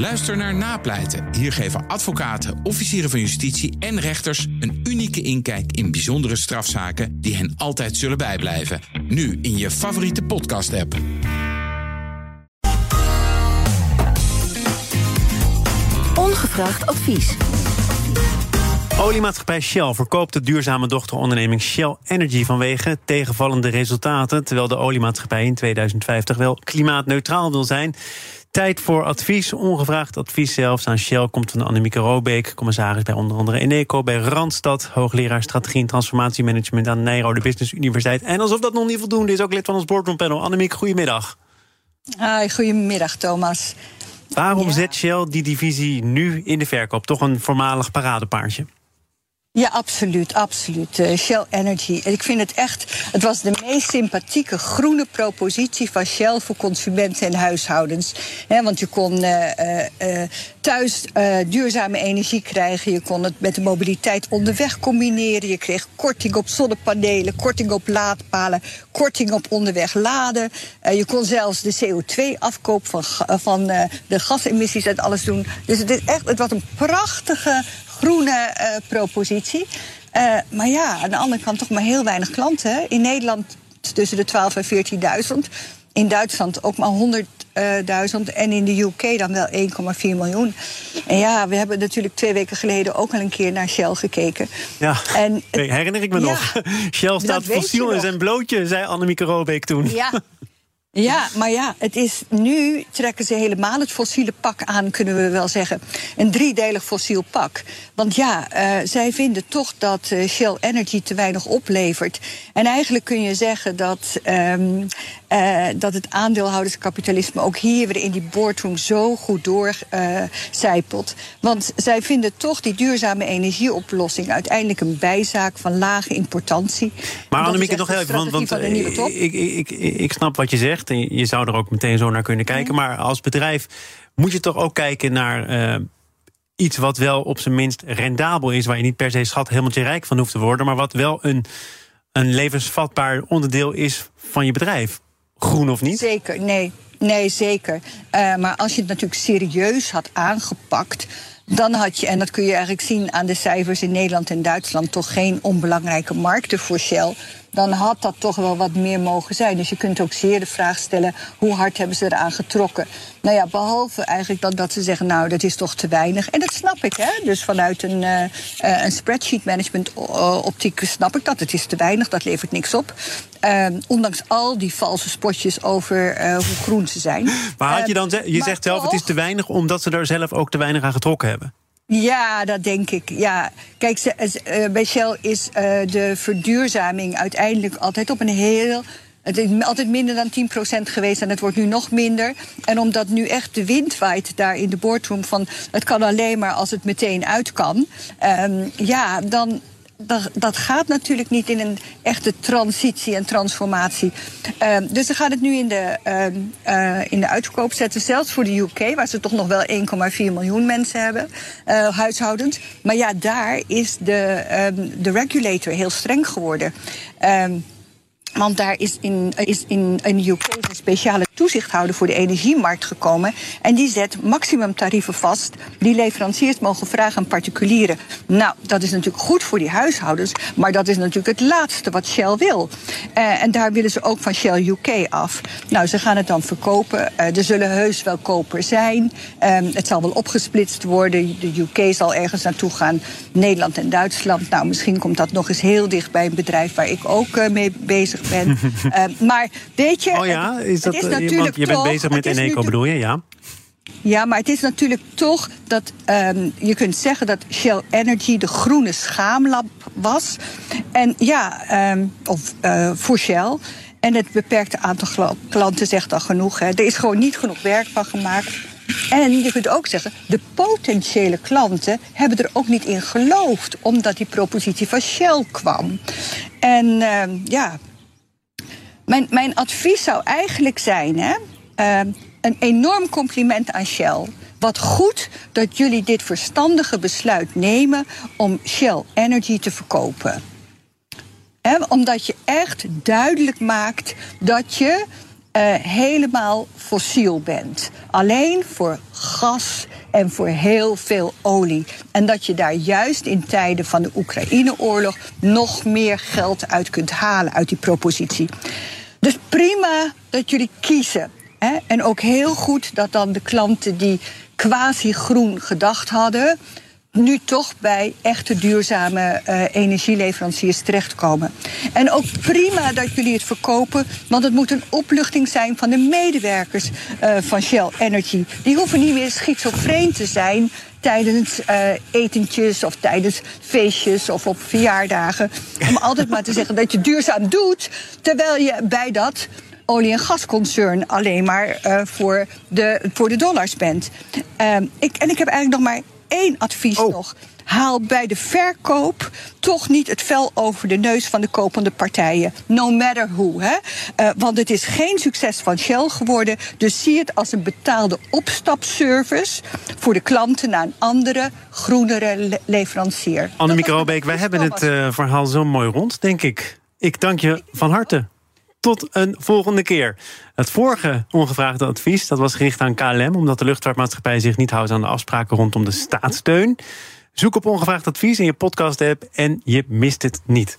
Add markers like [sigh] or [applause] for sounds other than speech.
Luister naar Napleiten. Hier geven advocaten, officieren van justitie en rechters een unieke inkijk in bijzondere strafzaken die hen altijd zullen bijblijven. Nu in je favoriete podcast-app. Ongevraagd advies. Oliemaatschappij Shell verkoopt de duurzame dochteronderneming Shell Energy vanwege tegenvallende resultaten. Terwijl de oliemaatschappij in 2050 wel klimaatneutraal wil zijn. Tijd voor advies, ongevraagd advies zelfs aan Shell komt van Annemieke Robeek, commissaris bij onder andere Eneco, bij Randstad, hoogleraar strategie en transformatiemanagement aan Nijrode Business Universiteit. En alsof dat nog niet voldoende is, ook lid van ons boardroom panel. Annemieke, goedemiddag. Hi, goedemiddag Thomas. Waarom Ja. zet Shell die divisie nu in de verkoop? Toch een voormalig paradepaardje. Ja, absoluut, absoluut. Eh, Shell Energy. En ik vind het echt, het was de meest sympathieke groene propositie van Shell voor consumenten en huishoudens. Want je kon eh, eh, thuis duurzame energie krijgen. Je kon het met de mobiliteit onderweg combineren. Je kreeg korting op zonnepanelen, korting op laadpalen, korting op onderweg laden. Je kon zelfs de CO2-afkoop van, van de gasemissies en alles doen. Dus het, is echt, het was een prachtige groene eh, propositie. Eh, maar ja, aan de andere kant toch maar heel weinig klanten. In Nederland tussen de 12 en 14.000. In Duitsland ook maar 100.000. En in de UK dan wel 1,4 miljoen. En ja, we hebben natuurlijk twee weken geleden ook al een keer naar Shell gekeken. Ja, En herinner ik me Ja. nog. [laughs] Shell staat fossiel in zijn blootje, zei Annemieke Robeek toen. Ja. [laughs] Ja, maar ja, het is, nu trekken ze helemaal het fossiele pak aan, kunnen we wel zeggen. Een driedelig fossiel pak. Want ja, eh, zij vinden toch dat eh, Shell Energy te weinig oplevert. En eigenlijk kun je zeggen dat, ehm, eh, dat het aandeelhouderskapitalisme ook hier weer in die boardroom zo goed doorcijpelt. Want zij vinden toch die duurzame energieoplossing uiteindelijk een bijzaak van lage importantie. Maar Annemieke, nog even, want, want ik, ik, ik, ik snap wat je zegt. En je zou er ook meteen zo naar kunnen kijken. Maar als bedrijf moet je toch ook kijken naar eh, iets wat wel op zijn minst rendabel is. Waar je niet per se schat helemaal rijk van hoeft te worden. Maar wat wel een, een levensvatbaar onderdeel is van je bedrijf. Groen of niet? Zeker, nee. Nee, zeker. Eh, maar als je het natuurlijk serieus had aangepakt. Dan had je, en dat kun je eigenlijk zien aan de cijfers in Nederland en Duitsland, toch geen onbelangrijke markten voor Shell. Dan had dat toch wel wat meer mogen zijn. Dus je kunt ook zeer de vraag stellen: hoe hard hebben ze eraan getrokken? Nou ja, behalve eigenlijk dat, dat ze zeggen: nou, dat is toch te weinig. En dat snap ik, hè? Dus vanuit een, eh, een spreadsheet management eh, optiek snap ik dat. Het is te weinig, dat levert niks op. Eh, ondanks al die valse spotjes over hoe groen ze zijn. Maar had je Eh, dan, je zegt zelf het is te weinig omdat ze er zelf ook te weinig aan getrokken hebben. Ja, dat denk ik. Ja. Kijk, eh, bij Shell is eh, de verduurzaming uiteindelijk altijd op een heel. Het is altijd minder dan 10% geweest en het wordt nu nog minder. En omdat nu echt de wind waait daar in de boardroom van het kan alleen maar als het meteen uit kan. ehm, ja, dan. Dat, dat gaat natuurlijk niet in een echte transitie en transformatie. Ehm, dus ze gaan het nu in de, eh, in de uitverkoop zetten. Zelfs voor de UK, waar ze toch nog wel 1,4 miljoen mensen hebben, eh, huishoudens. Maar ja, daar is de, ehm, de regulator heel streng geworden. Want daar is in, is in, in de UK een speciale toezichthouder voor de energiemarkt gekomen. En die zet maximumtarieven vast die leveranciers mogen vragen aan particulieren. Nou, dat is natuurlijk goed voor die huishoudens. Maar dat is natuurlijk het laatste wat Shell wil. Eh, en daar willen ze ook van Shell UK af. Nou, ze gaan het dan verkopen. Eh, er zullen heus wel kopers zijn. Ehm, het zal wel opgesplitst worden. De UK zal ergens naartoe gaan. Nederland en Duitsland. Nou, misschien komt dat nog eens heel dicht bij een bedrijf waar ik ook eh, mee bezig ben. [laughs] Maar weet je. Oh ja, is dat, het natuurlijk want je bent bezig met Eneco bedoel je, ja? ja, maar het is natuurlijk toch dat ehm, je kunt zeggen dat Shell Energy de groene schaamlap was. En ja, ehm, of eh, voor Shell. En het beperkte aantal klanten zegt al genoeg. Hè. Er is gewoon niet genoeg werk van gemaakt. En je kunt ook zeggen, de potentiële klanten hebben er ook niet in geloofd, omdat die propositie van Shell kwam. En ehm, ja, mijn, mijn advies zou eigenlijk zijn: hè, eh, een enorm compliment aan Shell. Wat goed dat jullie dit verstandige besluit nemen om Shell Energy te verkopen. Omdat je echt duidelijk maakt dat je uh, helemaal fossiel bent. Alleen voor gas en voor heel veel olie. En dat je daar juist in tijden van de Oekraïne-oorlog nog meer geld uit kunt halen uit die propositie. Dus prima dat jullie kiezen. Hè? En ook heel goed dat dan de klanten die quasi-groen gedacht hadden nu toch bij echte duurzame uh, energieleveranciers terechtkomen. En ook prima dat jullie het verkopen, want het moet een opluchting zijn van de medewerkers uh, van Shell Energy. Die hoeven niet meer schizofreen te zijn tijdens uh, etentjes of tijdens feestjes of op verjaardagen. Om [laughs] altijd maar te zeggen dat je duurzaam doet, terwijl je bij dat olie- en gasconcern alleen maar voor, de, voor de dollars bent. Uh, ik, en ik heb eigenlijk nog maar één advies oh. nog. Haal bij de verkoop toch niet het vel over de neus van de kopende partijen. No matter who. Hè? Uh, want het is geen succes van Shell geworden. Dus zie het als een betaalde opstapservice voor de klanten naar een andere, groenere le leverancier. Annemieke Robeek, wij hebben het uh, verhaal zo mooi rond, denk ik. Ik dank je van harte tot een volgende keer. Het vorige ongevraagde advies dat was gericht aan KLM, omdat de luchtvaartmaatschappij zich niet houdt aan de afspraken rondom de staatssteun. Zoek op ongevraagd advies in je podcast-app en je mist het niet.